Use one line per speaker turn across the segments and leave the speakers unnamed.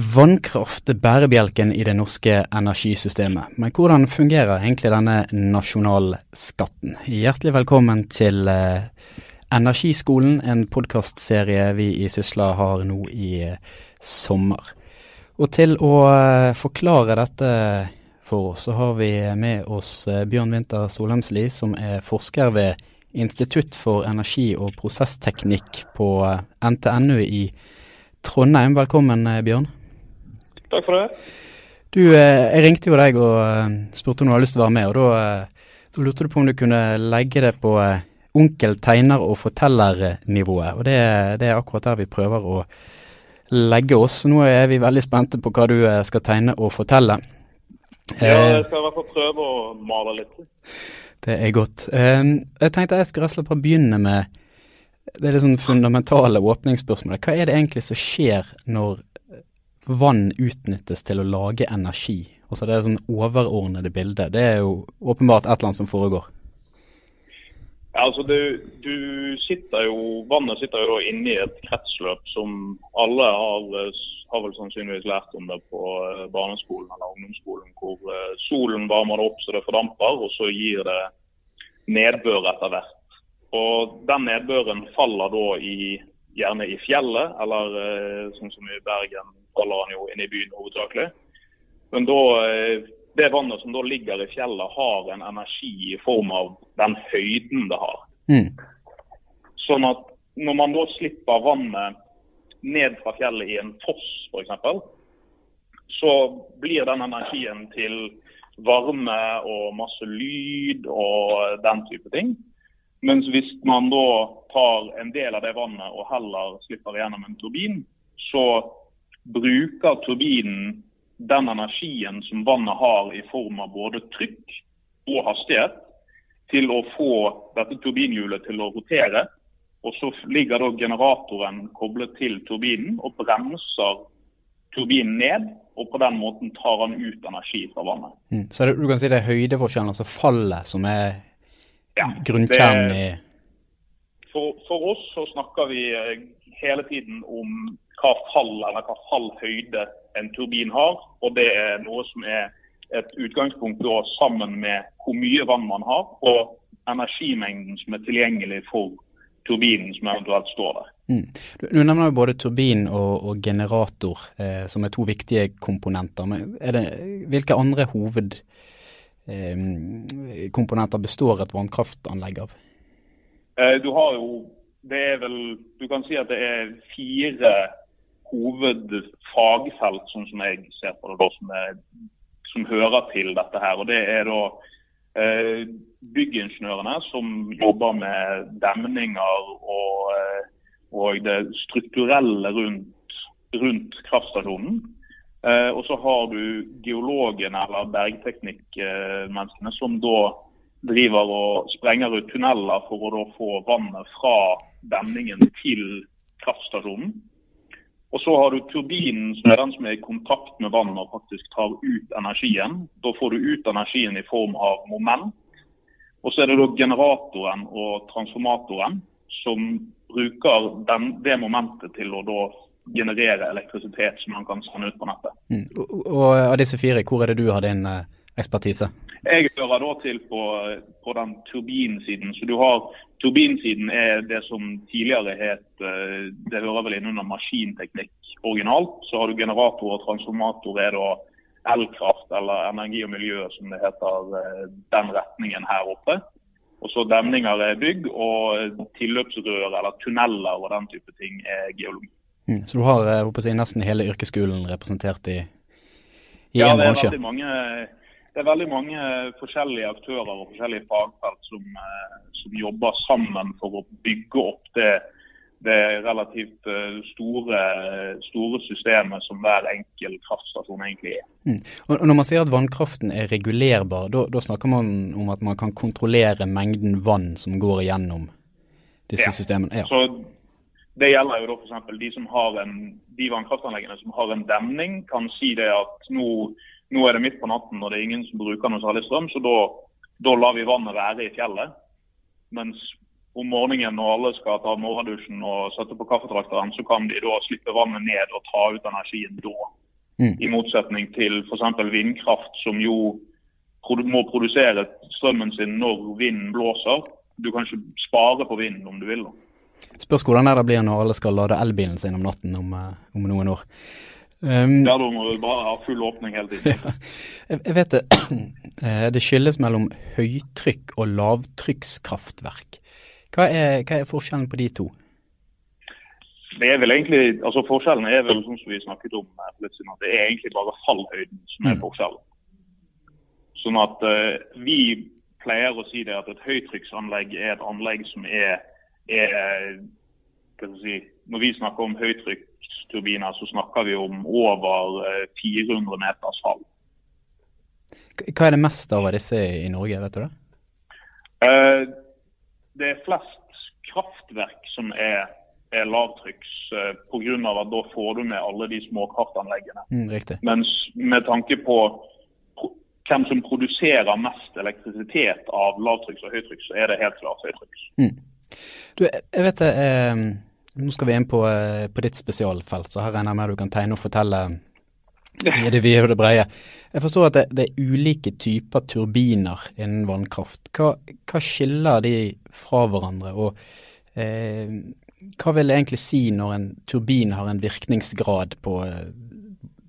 Vannkraft er bærebjelken i det norske energisystemet. Men hvordan fungerer egentlig denne nasjonalskatten? Hjertelig velkommen til eh, Energiskolen, en podkastserie vi i Sysla har nå i eh, sommer. Og til å eh, forklare dette for oss, så har vi med oss Bjørn Winther Solheimsli, som er forsker ved Institutt for energi og prosessteknikk på NTNU i Trondheim. Velkommen, Bjørn.
Takk for det.
Du, eh, jeg ringte jo deg og eh, spurte om du hadde lyst til å være med, og da da lurte du på om du kunne legge det på onkel, tegner og forteller-nivået. Og det, det, er akkurat der vi prøver å legge oss. Nå er vi veldig spente på hva du skal tegne og fortelle.
Ja, jeg skal i hvert fall prøve å male litt.
Det er godt. Jeg tenkte jeg skulle rett og slett bare begynne med det litt sånn fundamentale åpningsspørsmålet. Hva er det egentlig som skjer når vann utnyttes til å lage energi. Altså det er sånn overordnede bildet. Det er jo åpenbart et eller annet som foregår.
Ja, altså du, du sitter jo, Vannet sitter jo inne i et kretsløp som alle har, har vel sannsynligvis lært om det på eh, barneskolen eller ungdomsskolen, hvor eh, solen varmer det opp så det fordamper, og så gir det nedbør etter hvert. Og Den nedbøren faller da i, gjerne i fjellet, eller eh, sånn som i Bergen faller han jo inn i byen hovedsakelig. Men da, eh, det vannet som da ligger i fjellet, har en energi i form av den høyden det har. Mm. Sånn at når man da slipper vannet ned fra fjellet i en foss f.eks., så blir den energien til varme og masse lyd og den type ting. Mens hvis man da tar en del av det vannet og heller slipper gjennom en turbin, så bruker turbinen den energien som vannet har i form av både trykk og hastighet, til å få dette turbinhjulet til å rotere. Og så ligger da generatoren koblet til turbinen og bremser turbinen ned. Og på den måten tar han ut energi fra vannet.
Mm. Så det, du kan si det er høydeforskjellen, altså fallet, som er ja, grunnkjernen i
for, for, oss så snakker vi eh, hele tiden om hva fall eller hva fallhøyde en turbin har. Og det er noe som er et utgangspunkt da, sammen med hvor mye vann man har, og energimengden som er tilgjengelig for turbinen som eventuelt står der.
Mm. Du, du, nevner jo både turbin og, og generator eh, som er to viktige komponenter. Men det, hvilke andre hovedkomponenter eh, består et vannkraftanlegg av?
Eh, du har jo det er vel Du kan si at det er fire hovedfagfelt, sånn som jeg ser på det, da, som, er, som, hører til dette her. Og Det er da eh, byggingeniørene som jobber med demninger og, eh, og det strukturelle rundt, rundt kraftstasjonen. Eh, og så har du geologene eller bergteknikkmenneskene som da driver og sprenger ut tunneler for å da få vannet fra demningen til kraftstasjonen. Og så har du turbinen, som er den som er i kontakt med vannet og faktisk tar ut energien. Da får du ut energien i form av moment. Og så er det da generatoren og transformatoren som bruker den, det momentet til å da generere elektrisitet som man kan sende ut på nettet.
Mm. Og, av disse fire, hvor er det du har din uh, ekspertise?
Jeg hører da til på, på den turbinsiden. Så du har Turbinsiden er det som tidligere het eh, Det hører vel inn under maskinteknikk originalt. Så har du generator og transformator er da elkraft eller energi og miljø, som det heter, eh, den retningen her oppe. Og så demninger er bygg, og tilløpsrør eller tunneler og den type ting er geologi.
Mm, så du har jeg nesten hele yrkesskolen representert i, i
ja,
en bransje?
Ja, det er veldig mange det er veldig mange forskjellige aktører og forskjellige fagfelt som, eh, som jobber sammen for å bygge opp det, det relativt eh, store, store, systemet som hver enkel kraftstasjon egentlig er.
Mm. Og Når man sier at vannkraften er regulerbar, da snakker man om at man kan kontrollere mengden vann som går igjennom disse ja. systemene? Ja.
Så det gjelder jo da f.eks. De, som har en, de vannkraftanleggene som har en demning, kan si det at nå nå er det midt på natten og det er ingen som bruker noe særlig strøm, så da, da lar vi vannet være i fjellet. Mens om morgenen når alle skal ta morgendusjen og sette på kaffetrakteren, så kan de da slippe vannet ned og ta ut energien da. Mm. I motsetning til f.eks. vindkraft, som jo må produsere strømmen sin når vinden blåser. Du kan ikke spare på vinden om du vil.
Spørs hvordan det blir når alle skal lade elbilen sin om natten om, eh, om noen år.
Um, ja, du må bare ha full åpning hele tiden.
Ja, jeg vet det. Eh, det skilles mellom høytrykk og lavtrykkskraftverk. Hva er, hva er forskjellen på de to?
Det er vel egentlig, altså Forskjellen er vel sånn som vi snakket om litt siden, at det er egentlig bare fallhøyden som er mm. forskjellen. Sånn at uh, Vi pleier å si det at et høytrykksanlegg er et anlegg som er, er si, Når vi snakker om høytrykksturbiner, så snakker vi om over 400 eh, meters fall.
Hva er det mest av disse i Norge, vet du det?
Uh, det er flest kraftverk som er er lavtrykks eh, pga. at da får du med alle de småkraftanleggene.
Mm,
Mens med tanke på hvem som produserer mest elektrisitet av lavtrykks og høytrykks, så er det helt klart høytrykks.
Mm. Du, jeg vet det, eh, Nå skal vi inn på, eh, på ditt spesialfelt, så her regner jeg med du kan tegne og fortelle i det vide og det brede. Jeg forstår at det, det, er ulike typer turbiner innen vannkraft. Hva, hva skiller de fra hverandre? og eh, hva vil det egentlig si når en turbin har en virkningsgrad på eh,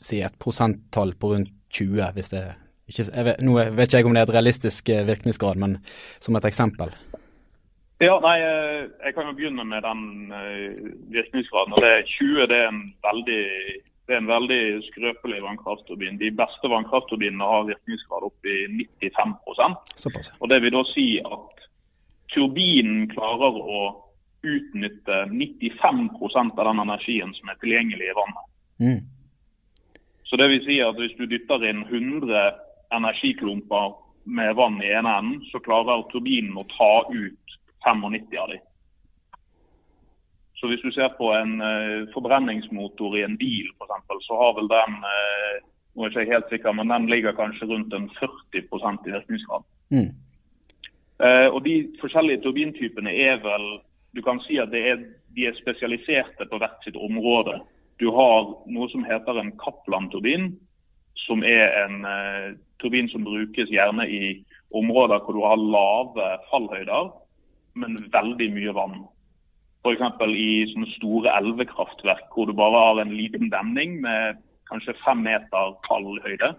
si et prosenttall på rundt 20, hvis det ikke, jeg vet, Nå vet ikke jeg om det er et realistisk eh, virkningsgrad, men som et eksempel.
Ja, nei, eh, Jeg kan jo begynne med den virkningsgraden. og det er 20 det er en veldig, det er en veldig skrøpelig vannkraftturbin. De beste vannkraftturbinene har virkningsgrad opp i 95
Såpass.
Og Det vil da si at turbinen klarer å utnytte 95% av den energien som er tilgjengelig i vannet.
Mm.
Så det vil si at Hvis du dytter inn 100 energiklumper med vann i ene enden, så klarer turbinen å ta ut 95 av dem. Så Hvis du ser på en uh, forbrenningsmotor i en bil, f.eks., så har vel den uh, nå er jeg ikke helt sikker, men den ligger kanskje rundt en 40 i virkningsgrad.
Mm.
Uh, og De forskjellige turbintypene er vel du kan si at er, de er spesialiserte på hvert sitt område. Du har noe som heter en Kaplan-turbin, som er en turbin som brukes gjerne i områder hvor du har lave fallhøyder, men veldig mye vann. F.eks. i sånne store elvekraftverk hvor du bare har en liten demning med kanskje fem meter fallhøyde.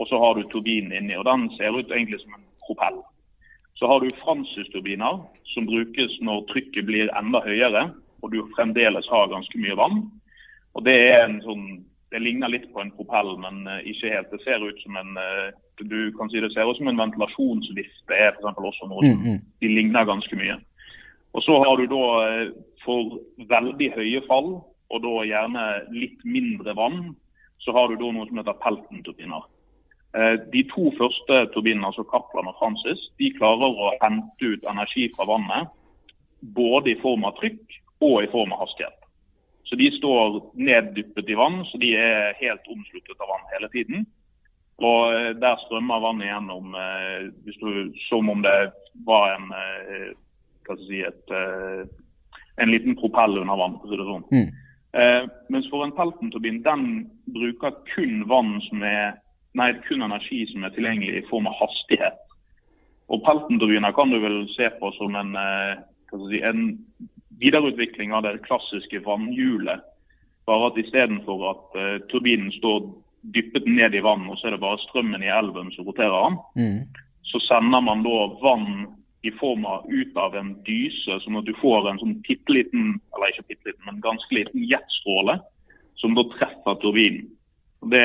Og så har du turbinen inni, og den ser ut egentlig som en propell. Så har du Francis-turbiner, som brukes når trykket blir enda høyere og du fremdeles har ganske mye vann. Og Det er en sånn, det ligner litt på en propell, men uh, ikke helt. Det ser ut som en uh, du kan si det ser ut som en ventilasjonsvifte er for også noe som mm, mm. de ligner ganske mye. Og Så har du da uh, for veldig høye fall, og da gjerne litt mindre vann, så har du da noe som heter Pelton-turbiner. Eh, de to første turbinene, altså Kaplan og Francis, de klarer å hente ut energi fra vannet. Både i form av trykk og i form av hastighet. Så De står neddyppet i vann, så de er helt omsluttet av vann hele tiden. Og eh, Der strømmer vannet gjennom eh, du, som om det var en, hva skal si, et, en liten propell under vann. for det sånn.
Mm.
mens for en Pelton-turbin den bruker kun er nei, kun energi som er tilgjengelig i form av hastighet. Og Peltenturbiner kan du vel se på som en, eh, si, en videreutvikling av det klassiske vannhjulet. Bare at istedenfor at uh, turbinen står dyppet ned i vann, og så er det bare strømmen i elven som roterer den,
mm.
så sender man da vann i form av ut av en dyse, sånn at du får en sånn liten, eller ikke liten, men ganske liten jetstråle som da treffer turbinen. Det,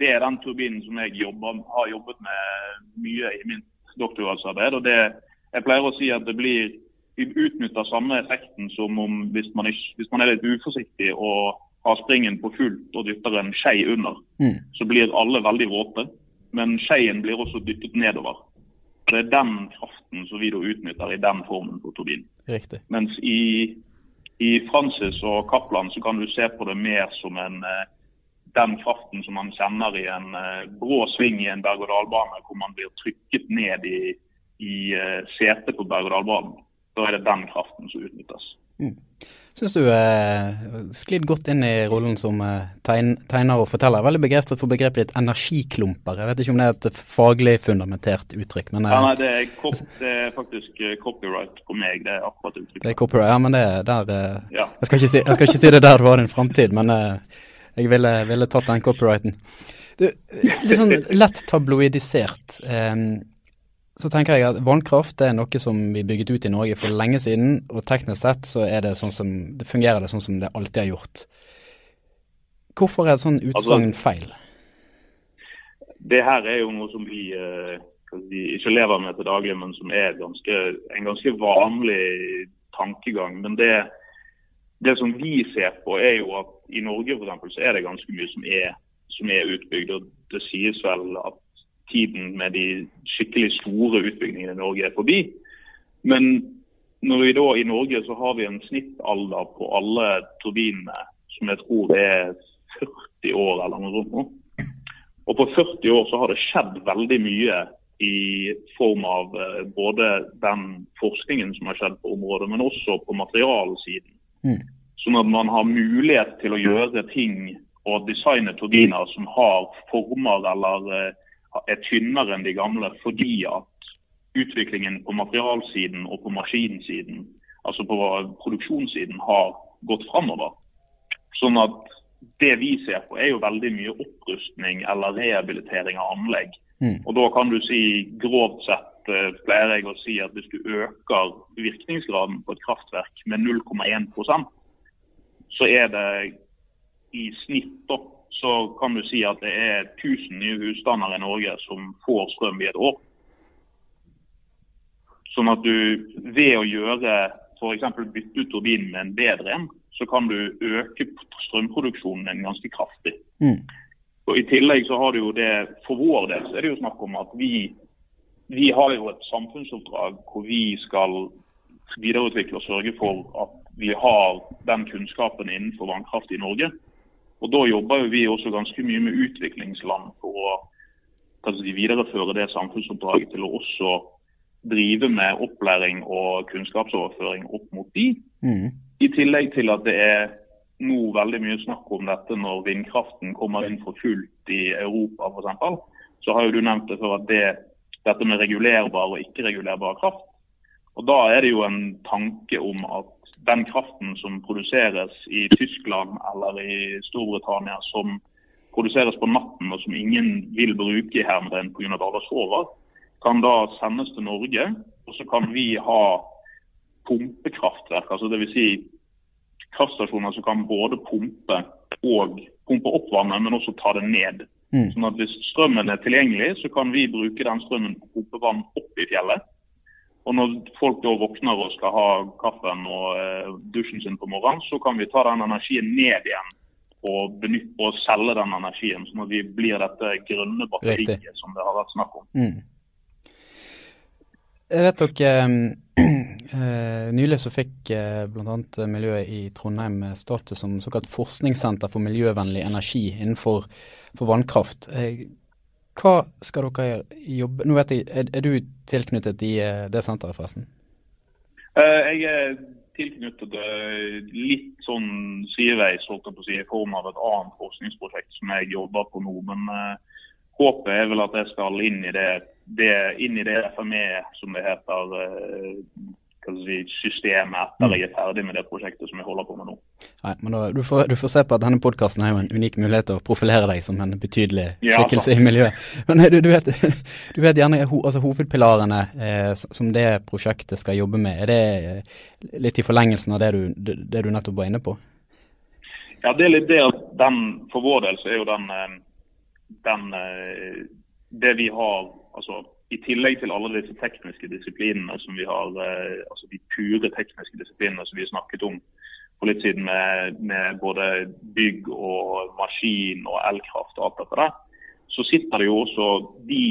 det, er den turbinen som jeg jobber, har jobbet med mye i mitt doktorgradsarbeid. og det, Jeg pleier å si at det blir utnytter samme effekten som om hvis man, ikke, hvis man er litt uforsiktig og har springen på fullt og dytter en skei under,
mm.
så blir alle veldig våte. Men skeien blir også dyttet nedover. Det er den kraften som vi da utnytter i den formen på turbinen.
Riktig.
Mens i, i Francis og Kaplan så kan du se på det mer som en eh, den kraften som man kjenner i en brå sving i en berg-og-dal-bane, hvor man blir trykket ned i, i uh, setet på berg-og-dal-banen. Da er det den kraften som utnyttes.
Mm. Syns du er sklidd godt inn i rollen som tegn, tegner og forteller. Jeg er veldig begeistret for begrepet ditt energiklumper. Jeg vet ikke om det er et faglig fundamentert uttrykk, men
ja, Nei, det er, det er, faktisk copyright på meg. Det er akkurat uttrykket.
Det er copyright, ja, men det er der ja. jeg, skal si, jeg, skal ikke si, det der du har din framtid, men jeg ville, ville tatt den copyrighten. Du, litt sånn lett tabloidisert. Um, så tenker jeg at vannkraft er noe som vi bygget ut i Norge for lenge siden, og teknisk sett så er det sånn som, det fungerer det sånn som det alltid har gjort. Hvorfor er et sånn utsagn altså, feil?
Det her er jo noe som vi, eh, vi, ikke lever med til daglig, men som er ganske, en ganske vanlig tankegang. Men det, det som vi ser på, er jo at i Norge eksempel, så er det ganske mye som er, som er utbygd. og Det sies vel at tiden med de skikkelig store utbyggingene i Norge er forbi. Men når vi da i Norge så har vi en snittalder på alle turbinene som jeg tror er 40 år eller noe sånt. Og på 40 år så har det skjedd veldig mye i form av eh, både den forskningen som har skjedd på området, men også på materialsiden. Mm. Sånn at man har mulighet til å gjøre ting og designe turbiner som har former eller eh, er tynnere enn de gamle fordi at utviklingen på materialsiden og på maskinsiden, altså på produksjonssiden, har gått framover. Sånn at det vi ser på, er jo veldig mye opprustning eller rehabilitering av anlegg. Mm. Og da kan du si grovt sett eh, pleier jeg å si at hvis du øker virkningsgraden på et kraftverk med 0,1% så er det i snitt opp så kan du si at det er 1000 nye husstander i Norge som får strøm i et år. Sånn at du ved å gjøre f.eks. bytte ut turbinen med en bedre en, så kan du øke strømproduksjonen ganske kraftig. Mm. Og I tillegg så har du jo det for vår del så er det jo snakk om at vi, vi har jo et samfunnsoppdrag hvor vi skal videreutvikle og sørge for at vi har den kunnskapen innenfor vannkraft i Norge. Og Da jobber vi også ganske mye med utviklingsland for å si, videreføre det samfunnsoppdraget til å også drive med opplæring og kunnskapsoverføring opp mot de. Mm. I tillegg til at det er nå veldig mye snakk om dette når vindkraften kommer inn for fullt i Europa f.eks. Så har jo du nevnt det før at det, dette med regulerbar og ikke-regulerbar kraft. Og Da er det jo en tanke om at den kraften som produseres i Tyskland eller i Storbritannia, som produseres på natten og som ingen vil bruke i hermetegn pga. at alle sover, kan da sendes til Norge. Og så kan vi ha pumpekraftverk, altså dvs. Si kraftstasjoner som kan både pumpe og pumpe opp vannet, men også ta det ned. Mm. Sånn at Hvis strømmen er tilgjengelig, så kan vi bruke den strømmen på å pumpe vann opp i fjellet. Og når folk da våkner og skal ha kaffen og eh, dusjen sin på morgenen, så kan vi ta den energien ned igjen og, benytte, og selge den energien, sånn at vi blir dette grønne batteriet Riktig. som det har vært snakk om. Mm.
Jeg vet dere eh, Nylig så fikk eh, bl.a. miljøet i Trondheim status som såkalt forskningssenter for miljøvennlig energi innenfor vannkraft. Eh, hva skal dere jobbe Nå vet jeg, Er, er du tilknyttet i eh, det senteret, forresten?
Uh, jeg er tilknyttet uh, litt sånn sideveis holdt jeg på å si, i form av et annet forskningsprosjekt som jeg jobber på nå. Men håpet er vel at jeg skal inn i det, det, inn i det FME, som det heter, si, systemet etter mm. jeg er ferdig med det prosjektet som jeg holder på med nå.
Nei, men da, du, får, du, får, se på at denne podkasten er jo en unik mulighet til å profilere deg som en betydelig skikkelse ja, i miljøet. Men du, du, vet, du vet, gjerne altså, hovedpilarene eh, som det prosjektet skal jobbe med. Er det eh, litt i forlengelsen av det du, det du nettopp var inne på?
Ja, det er litt det at den, For vår del så er jo den, eh, den eh, Det vi har altså i tillegg til alle disse tekniske disiplinene som vi har, eh, altså de pure tekniske disiplinene som vi har snakket om for litt siden med, med både bygg og maskin og elkraft og alt dette der, så sitter det jo også de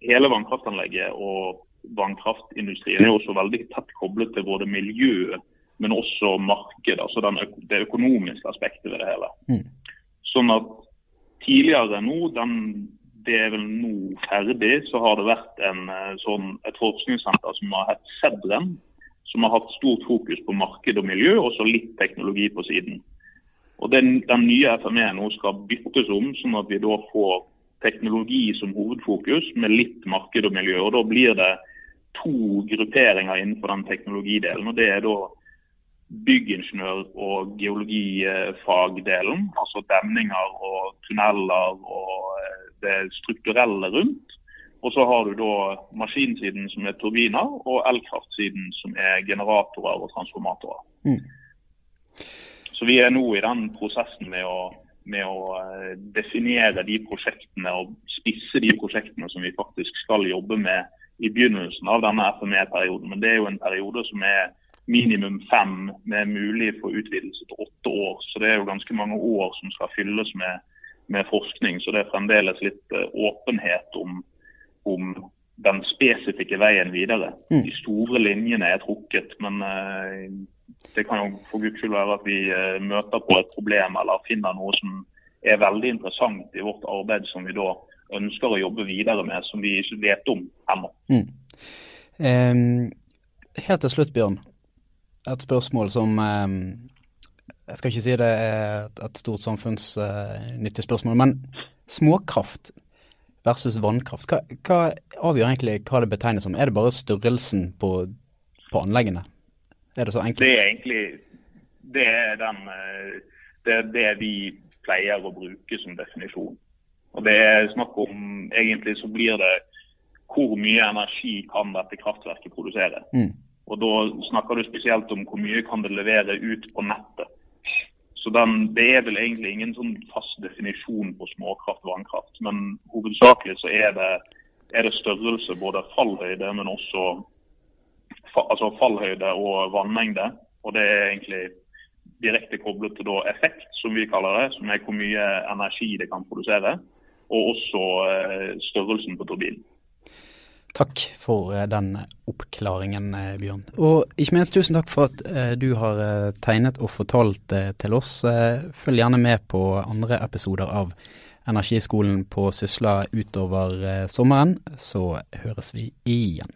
Hele vannkraftanlegget og vannkraftindustrien er også veldig tett koblet til både miljøet, men også markedet. Altså den, det økonomiske aspektet ved det hele. Mm. Sånn at tidligere nå, den det er vel nå ferdig, så har det vært en, eh, sånn, et forskningssenter som har hett Sedren, som har hatt stort fokus på marked og miljø, og så litt teknologi på siden. Og Den, den nye FME nå skal byttes om, sånn at vi da får teknologi som hovedfokus med litt marked og miljø. og Da blir det to grupperinger innenfor den teknologidelen. og Det er da byggingeniør- og geologifagdelen. Altså demninger og tunneler og eh, det strukturelle rundt. Og så har du da maskinsiden som er turbiner, og elkraftsiden som er generatorer og transformatorer. Mm. Så vi er nå i den prosessen med å, med å, eh, definere de prosjektene og spisse de prosjektene som vi faktisk skal jobbe med i begynnelsen av denne FME-perioden. Men det er jo en periode som er minimum fem, med mulig for utvidelse til åtte år. Så det er jo ganske mange år som skal fylles med, med forskning. Så det er fremdeles litt eh, åpenhet om om den spesifikke veien videre. Mm. De store linjene er trukket, men uh, det kan jo for guds skyld være at vi uh, møter på et problem eller finner noe som er veldig interessant i vårt arbeid som vi da ønsker å jobbe videre med, som vi ikke vet om ennå. Mm.
Um, helt til slutt, Bjørn. Et spørsmål som um, Jeg skal ikke si det er et stort samfunnsnyttig uh, spørsmål, men småkraft versus vannkraft. Hva, hva, avgjør egentlig hva det betegnes som? Er det bare størrelsen på, på anleggene? Er det så enkelt?
Det er egentlig det er, den, eh, det er det vi pleier å bruke som definisjon. Og det er snakk om Egentlig så blir det hvor mye energi kan dette kraftverket produsere. Mm. Og Da snakker du spesielt om hvor mye kan det levere ut på nettet. Så den, Det er vel egentlig ingen sånn fast definisjon på småkraft og vannkraft. Men hovedsakelig så er det, er det størrelse, både fallhøyde, men også altså fallhøyde og vannmengde. Og det er egentlig direkte koblet til effekt, som vi kaller det, som er hvor mye energi det kan produsere. Og også eh, størrelsen på turbinen.
Takk for eh, den oppklaringen, eh, Bjørn. Og ikke minst tusen takk for at eh, du har tegnet og fortalt til oss. Følg gjerne med på andre episoder av Energiskolen på Sysla utover sommeren, så høres vi igjen.